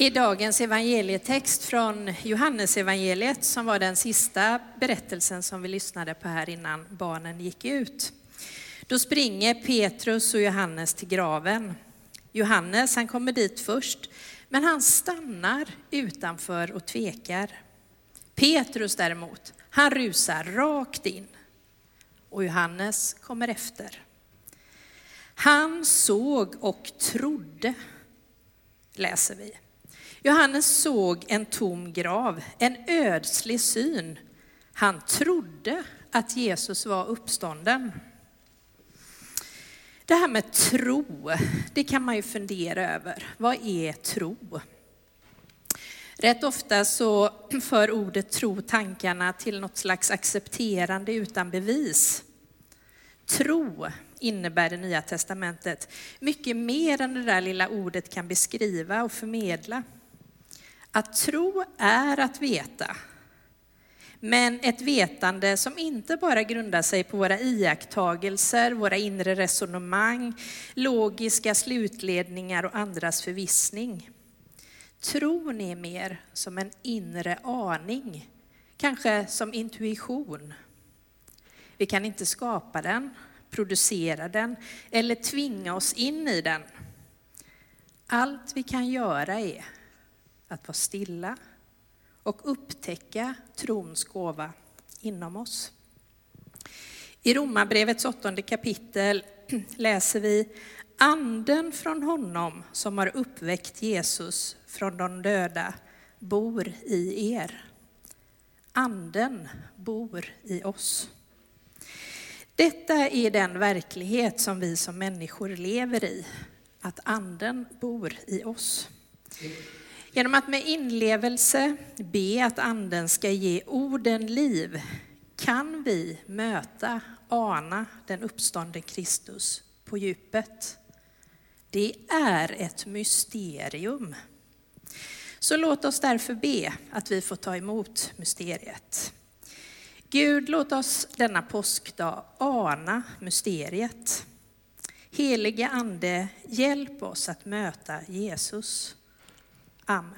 I dagens evangelietext från Johannesevangeliet som var den sista berättelsen som vi lyssnade på här innan barnen gick ut. Då springer Petrus och Johannes till graven. Johannes han kommer dit först, men han stannar utanför och tvekar. Petrus däremot, han rusar rakt in och Johannes kommer efter. Han såg och trodde, läser vi. Johannes såg en tom grav, en ödslig syn. Han trodde att Jesus var uppstånden. Det här med tro, det kan man ju fundera över. Vad är tro? Rätt ofta så för ordet tro tankarna till något slags accepterande utan bevis. Tro innebär det nya testamentet mycket mer än det där lilla ordet kan beskriva och förmedla. Att tro är att veta, men ett vetande som inte bara grundar sig på våra iakttagelser, våra inre resonemang, logiska slutledningar och andras förvissning. Tron är mer som en inre aning, kanske som intuition. Vi kan inte skapa den, producera den eller tvinga oss in i den. Allt vi kan göra är att vara stilla och upptäcka trons gåva inom oss. I Romarbrevets åttonde kapitel läser vi Anden från honom som har uppväckt Jesus från de döda bor i er. Anden bor i oss. Detta är den verklighet som vi som människor lever i, att anden bor i oss. Genom att med inlevelse be att anden ska ge orden liv kan vi möta, ana den uppståndne Kristus på djupet. Det är ett mysterium. Så låt oss därför be att vi får ta emot mysteriet. Gud, låt oss denna påskdag ana mysteriet. Helige Ande, hjälp oss att möta Jesus. Amen.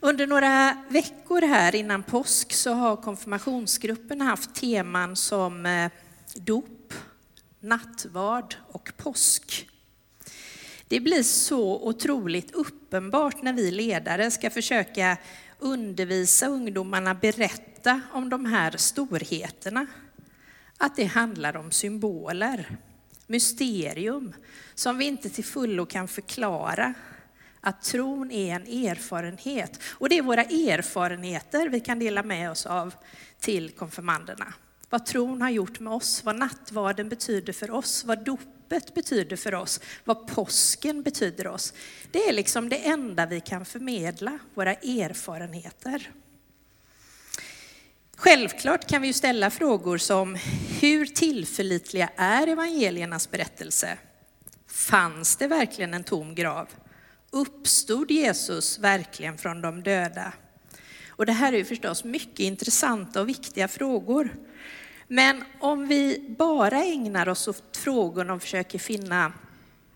Under några veckor här innan påsk så har konfirmationsgruppen haft teman som eh, dop, nattvard och påsk. Det blir så otroligt uppenbart när vi ledare ska försöka undervisa ungdomarna, berätta om de här storheterna. Att det handlar om symboler, mysterium som vi inte till fullo kan förklara. Att tron är en erfarenhet. Och det är våra erfarenheter vi kan dela med oss av till konfirmanderna. Vad tron har gjort med oss, vad nattvarden betyder för oss, vad dopet betyder för oss, vad påsken betyder oss. Det är liksom det enda vi kan förmedla, våra erfarenheter. Självklart kan vi ju ställa frågor som hur tillförlitliga är evangeliernas berättelse? Fanns det verkligen en tom grav? Uppstod Jesus verkligen från de döda? Och det här är ju förstås mycket intressanta och viktiga frågor. Men om vi bara ägnar oss åt frågorna och försöker finna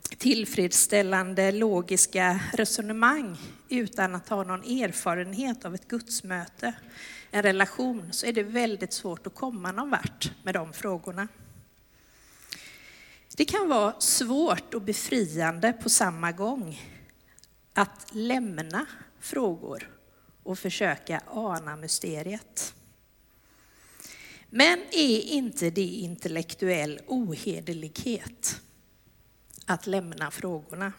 tillfredsställande logiska resonemang utan att ha någon erfarenhet av ett gudsmöte, en relation, så är det väldigt svårt att komma någon vart med de frågorna. Det kan vara svårt och befriande på samma gång att lämna frågor och försöka ana mysteriet. Men är inte det intellektuell ohederlighet att lämna frågorna?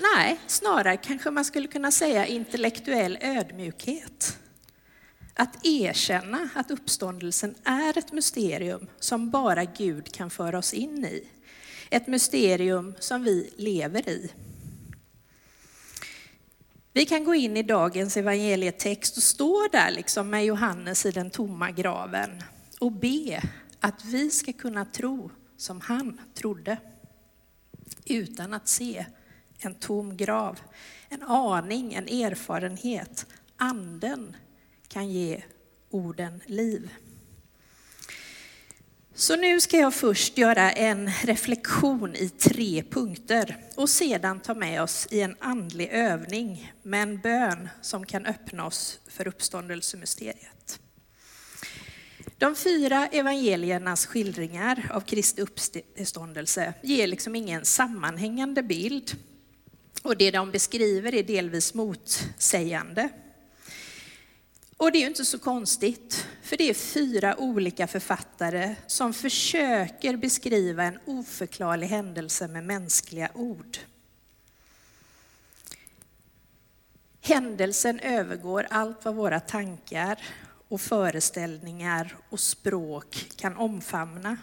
Nej, snarare kanske man skulle kunna säga intellektuell ödmjukhet. Att erkänna att uppståndelsen är ett mysterium som bara Gud kan föra oss in i. Ett mysterium som vi lever i. Vi kan gå in i dagens evangelietext och stå där liksom med Johannes i den tomma graven och be att vi ska kunna tro som han trodde. Utan att se en tom grav, en aning, en erfarenhet. Anden kan ge orden liv. Så nu ska jag först göra en reflektion i tre punkter och sedan ta med oss i en andlig övning med en bön som kan öppna oss för uppståndelsemysteriet. De fyra evangeliernas skildringar av Kristi uppståndelse ger liksom ingen sammanhängande bild och det de beskriver är delvis motsägande. Och det är ju inte så konstigt, för det är fyra olika författare som försöker beskriva en oförklarlig händelse med mänskliga ord. Händelsen övergår allt vad våra tankar och föreställningar och språk kan omfamna.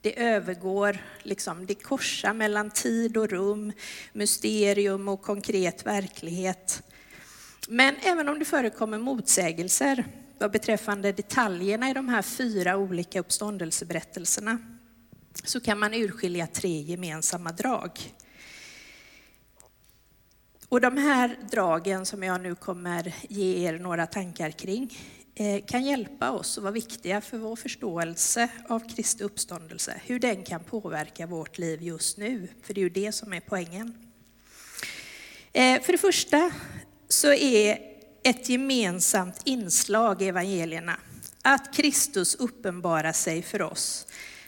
Det övergår, liksom, det korsar mellan tid och rum, mysterium och konkret verklighet. Men även om det förekommer motsägelser vad beträffande detaljerna i de här fyra olika uppståndelseberättelserna så kan man urskilja tre gemensamma drag. Och de här dragen som jag nu kommer ge er några tankar kring Eh, kan hjälpa oss och vara viktiga för vår förståelse av Kristi uppståndelse, hur den kan påverka vårt liv just nu, för det är ju det som är poängen. Eh, för det första så är ett gemensamt inslag i evangelierna att Kristus uppenbarar sig för oss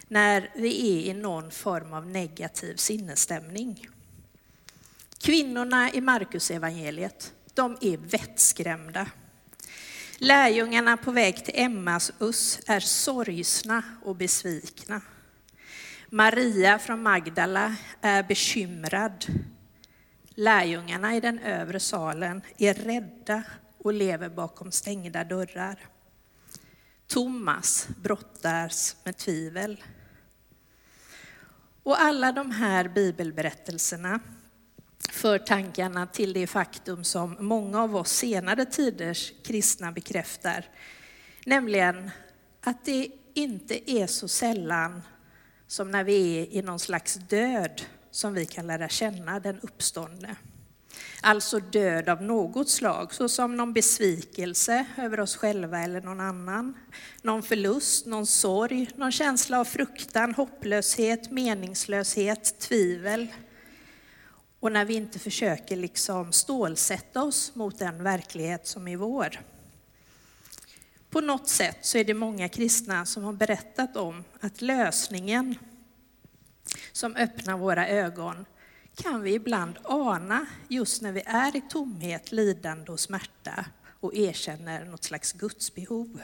när vi är i någon form av negativ sinnesstämning. Kvinnorna i Markus evangeliet, de är vettskrämda. Lärjungarna på väg till Emmaus är sorgsna och besvikna. Maria från Magdala är bekymrad Lärjungarna i den övre salen är rädda och lever bakom stängda dörrar. Thomas brottas med tvivel. Och alla de här bibelberättelserna för tankarna till det faktum som många av oss senare tiders kristna bekräftar, nämligen att det inte är så sällan som när vi är i någon slags död som vi kan lära känna den uppståndne. Alltså död av något slag, såsom någon besvikelse över oss själva eller någon annan, någon förlust, någon sorg, någon känsla av fruktan, hopplöshet, meningslöshet, tvivel. Och när vi inte försöker liksom stålsätta oss mot den verklighet som är vår. På något sätt så är det många kristna som har berättat om att lösningen som öppnar våra ögon kan vi ibland ana just när vi är i tomhet, lidande och smärta och erkänner något slags gudsbehov.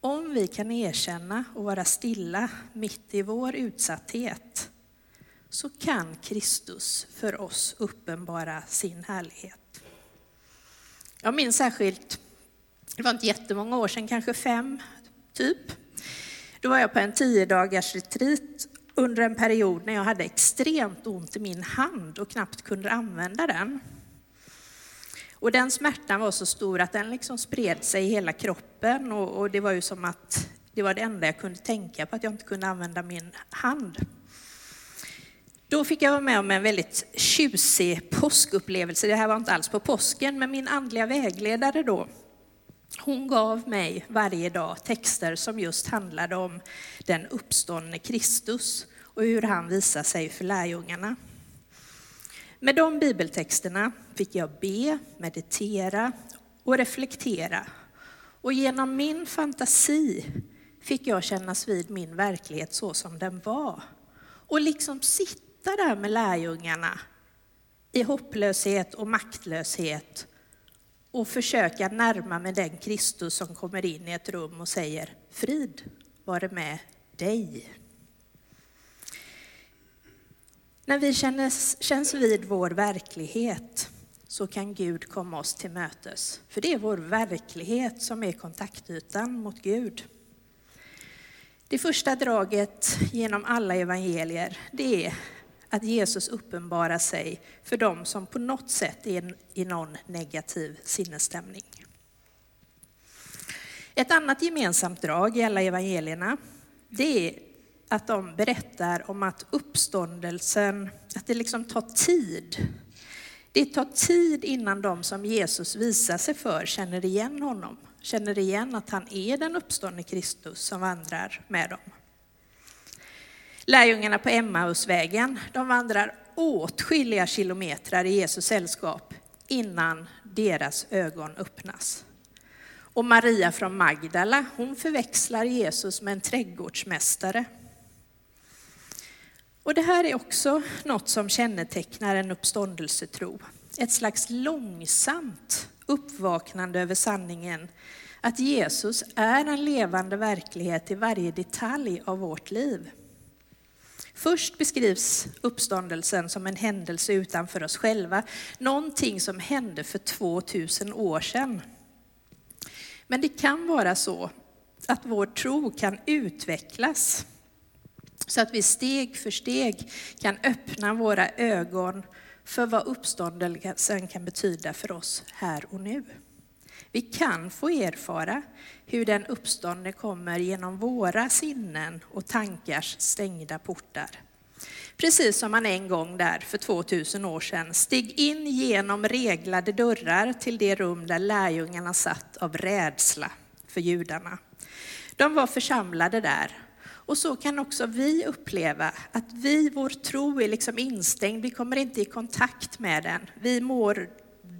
Om vi kan erkänna och vara stilla mitt i vår utsatthet så kan Kristus för oss uppenbara sin härlighet. Jag minns särskilt, det var inte jättemånga år sedan, kanske fem typ. Då var jag på en tio dagars retreat under en period när jag hade extremt ont i min hand och knappt kunde använda den. Och den smärtan var så stor att den liksom spred sig i hela kroppen och, och, det var ju som att det var det enda jag kunde tänka på, att jag inte kunde använda min hand. Då fick jag vara med om en väldigt tjusig påskupplevelse. Det här var inte alls på påsken, men min andliga vägledare då, hon gav mig varje dag texter som just handlade om den uppståndne Kristus och hur han visar sig för lärjungarna. Med de bibeltexterna fick jag be, meditera och reflektera. Och genom min fantasi fick jag kännas vid min verklighet så som den var. Och liksom sitta sitta där med lärjungarna i hopplöshet och maktlöshet och försöka närma mig den Kristus som kommer in i ett rum och säger frid vare med dig. När vi känns, känns vid vår verklighet så kan Gud komma oss till mötes. För det är vår verklighet som är kontaktytan mot Gud. Det första draget genom alla evangelier, det är att Jesus uppenbarar sig för dem som på något sätt är i någon negativ sinnesstämning. Ett annat gemensamt drag i alla evangelierna, det är att de berättar om att uppståndelsen, att det liksom tar tid. Det tar tid innan de som Jesus visar sig för känner igen honom, känner igen att han är den uppståndne Kristus som vandrar med dem. Lärjungarna på Emmausvägen, de vandrar åtskilliga kilometrar i Jesus sällskap innan deras ögon öppnas. Och Maria från Magdala, hon förväxlar Jesus med en trädgårdsmästare. Och det här är också något som kännetecknar en uppståndelsetro. Ett slags långsamt uppvaknande över sanningen att Jesus är en levande verklighet i varje detalj av vårt liv. Först beskrivs uppståndelsen som en händelse utanför oss själva, någonting som hände för 2000 år sedan. Men det kan vara så att vår tro kan utvecklas så att vi steg för steg kan öppna våra ögon för vad uppståndelsen kan betyda för oss här och nu. Vi kan få erfara hur den uppståndne kommer genom våra sinnen och tankars stängda portar. Precis som man en gång där för 2000 år sedan steg in genom reglade dörrar till det rum där lärjungarna satt av rädsla för judarna. De var församlade där och så kan också vi uppleva att vi, vår tro är liksom instängd, vi kommer inte i kontakt med den. Vi mår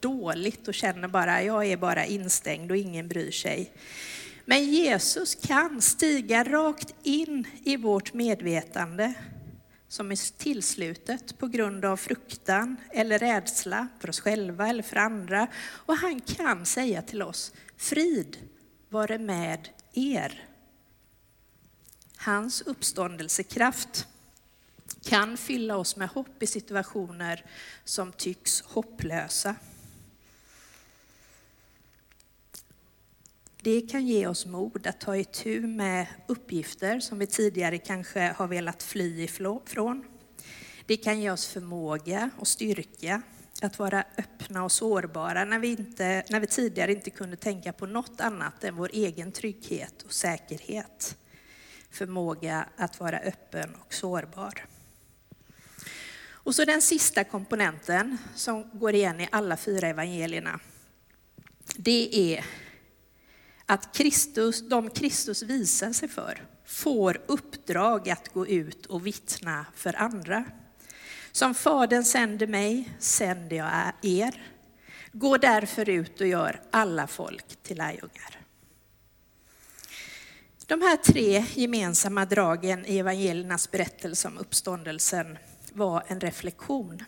dåligt och känner bara, jag är bara instängd och ingen bryr sig. Men Jesus kan stiga rakt in i vårt medvetande som är tillslutet på grund av fruktan eller rädsla för oss själva eller för andra. Och han kan säga till oss, frid vare med er. Hans uppståndelsekraft kan fylla oss med hopp i situationer som tycks hopplösa. Det kan ge oss mod att ta itu med uppgifter som vi tidigare kanske har velat fly ifrån. Det kan ge oss förmåga och styrka att vara öppna och sårbara när vi, inte, när vi tidigare inte kunde tänka på något annat än vår egen trygghet och säkerhet. Förmåga att vara öppen och sårbar. Och så den sista komponenten som går igen i alla fyra evangelierna. Det är att Kristus, de Kristus visar sig för får uppdrag att gå ut och vittna för andra. Som Fadern sänder mig sänder jag er. Gå därför ut och gör alla folk till lärjungar. De här tre gemensamma dragen i evangeliernas berättelse om uppståndelsen var en reflektion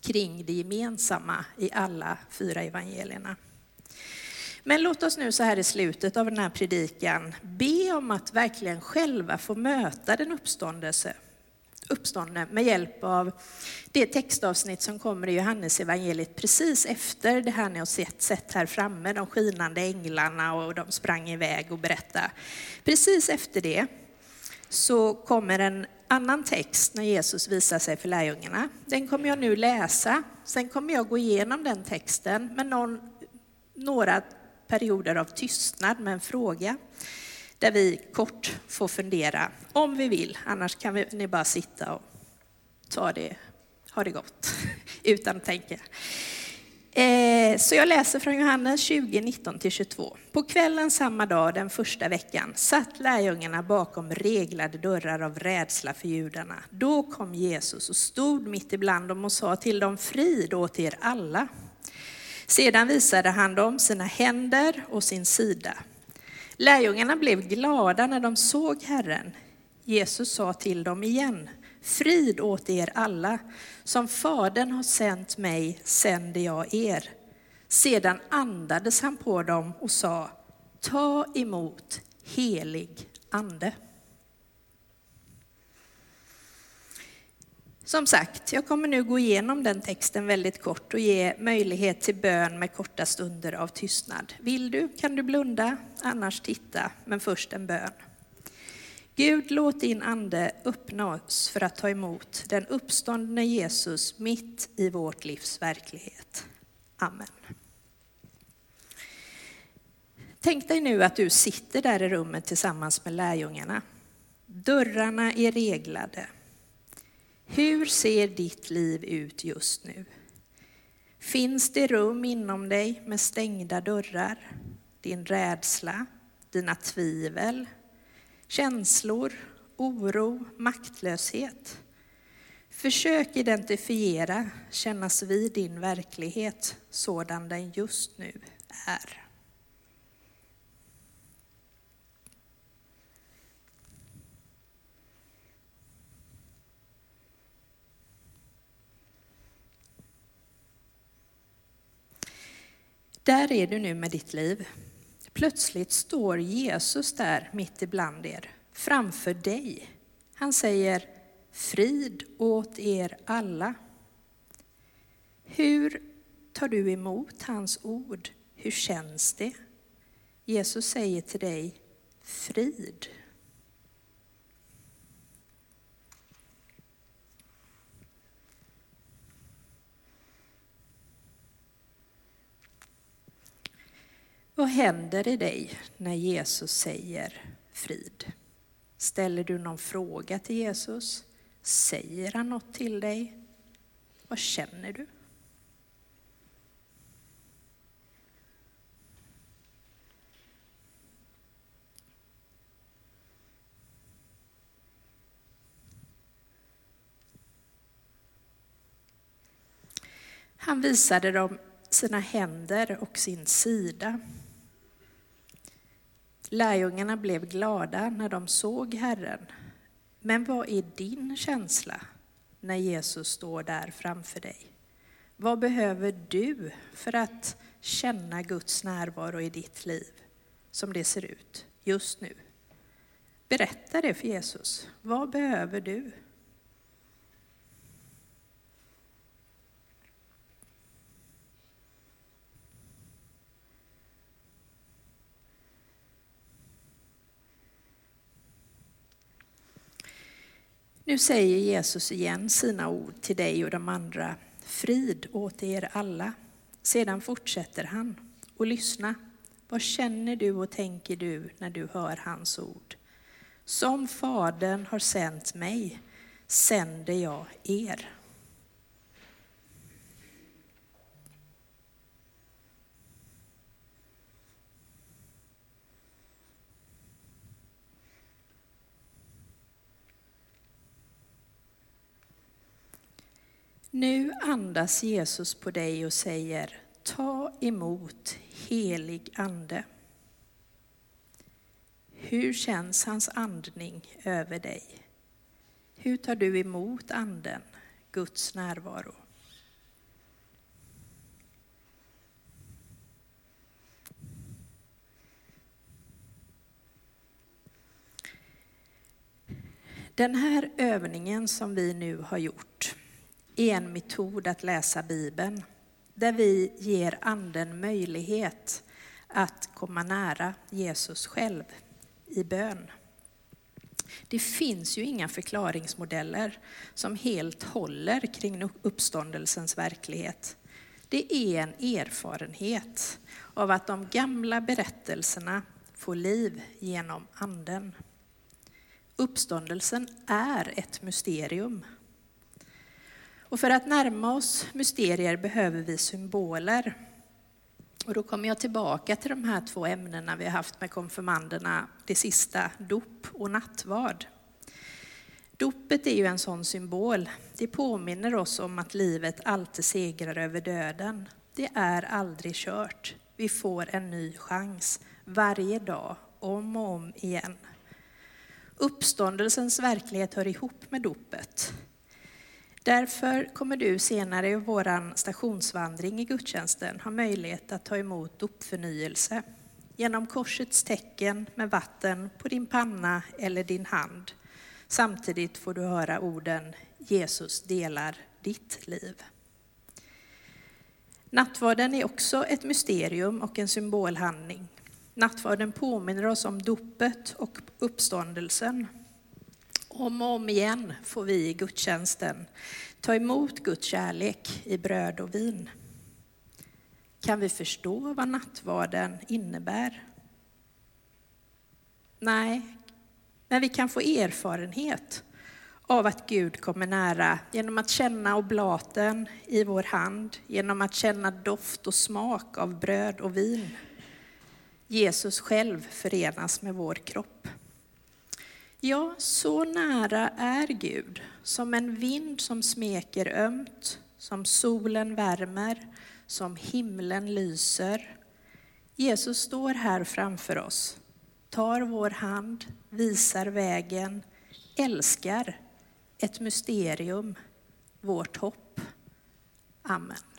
kring det gemensamma i alla fyra evangelierna. Men låt oss nu så här i slutet av den här predikan be om att verkligen själva få möta den uppståndelse, uppståndne med hjälp av det textavsnitt som kommer i Johannes evangeliet precis efter det här ni har sett, sett här framme, de skinande änglarna och de sprang iväg och berättade. Precis efter det så kommer en annan text när Jesus visar sig för lärjungarna. Den kommer jag nu läsa. Sen kommer jag gå igenom den texten med någon, några perioder av tystnad med en fråga där vi kort får fundera om vi vill. Annars kan vi, ni bara sitta och ta det, ha det gott utan att tänka. Eh, så jag läser från Johannes 20, 19-22. På kvällen samma dag, den första veckan, satt lärjungarna bakom reglade dörrar av rädsla för judarna. Då kom Jesus och stod mitt ibland dem och sa till dem, frid åt er alla. Sedan visade han dem sina händer och sin sida. Lärjungarna blev glada när de såg Herren. Jesus sa till dem igen, frid åt er alla. Som Fadern har sänt mig sänder jag er. Sedan andades han på dem och sa, ta emot helig ande. Som sagt, jag kommer nu gå igenom den texten väldigt kort och ge möjlighet till bön med korta stunder av tystnad. Vill du kan du blunda, annars titta, men först en bön. Gud, låt din ande öppna oss för att ta emot den uppståndne Jesus mitt i vårt livs verklighet. Amen. Tänk dig nu att du sitter där i rummet tillsammans med lärjungarna. Dörrarna är reglade. Hur ser ditt liv ut just nu? Finns det rum inom dig med stängda dörrar? Din rädsla, dina tvivel, känslor, oro, maktlöshet? Försök identifiera, kännas vid din verklighet sådan den just nu är. Där är du nu med ditt liv. Plötsligt står Jesus där mitt ibland er, framför dig. Han säger frid åt er alla. Hur tar du emot hans ord? Hur känns det? Jesus säger till dig frid. Vad händer i dig när Jesus säger frid? Ställer du någon fråga till Jesus? Säger han något till dig? Vad känner du? Han visade dem sina händer och sin sida. Lärjungarna blev glada när de såg Herren. Men vad är din känsla när Jesus står där framför dig? Vad behöver du för att känna Guds närvaro i ditt liv som det ser ut just nu? Berätta det för Jesus. Vad behöver du? Nu säger Jesus igen sina ord till dig och de andra. Frid åt er alla. Sedan fortsätter han. Och lyssna. Vad känner du och tänker du när du hör hans ord? Som Fadern har sänt mig sänder jag er. Nu andas Jesus på dig och säger ta emot helig ande. Hur känns hans andning över dig? Hur tar du emot anden, Guds närvaro? Den här övningen som vi nu har gjort en metod att läsa Bibeln där vi ger anden möjlighet att komma nära Jesus själv i bön. Det finns ju inga förklaringsmodeller som helt håller kring uppståndelsens verklighet. Det är en erfarenhet av att de gamla berättelserna får liv genom anden. Uppståndelsen är ett mysterium och för att närma oss mysterier behöver vi symboler. Och då kommer jag tillbaka till de här två ämnena vi har haft med konfirmanderna, det sista, dop och nattvard. Dopet är ju en sån symbol. Det påminner oss om att livet alltid segrar över döden. Det är aldrig kört. Vi får en ny chans varje dag, om och om igen. Uppståndelsens verklighet hör ihop med dopet. Därför kommer du senare i vår stationsvandring i gudstjänsten ha möjlighet att ta emot dopförnyelse genom korsets tecken med vatten på din panna eller din hand. Samtidigt får du höra orden Jesus delar ditt liv. Nattvarden är också ett mysterium och en symbolhandling. Nattvarden påminner oss om dopet och uppståndelsen om och om igen får vi i gudstjänsten ta emot Guds kärlek i bröd och vin. Kan vi förstå vad nattvarden innebär? Nej, men vi kan få erfarenhet av att Gud kommer nära genom att känna oblaten i vår hand, genom att känna doft och smak av bröd och vin. Jesus själv förenas med vår kropp. Ja, så nära är Gud, som en vind som smeker ömt, som solen värmer, som himlen lyser. Jesus står här framför oss, tar vår hand, visar vägen, älskar ett mysterium, vårt hopp. Amen.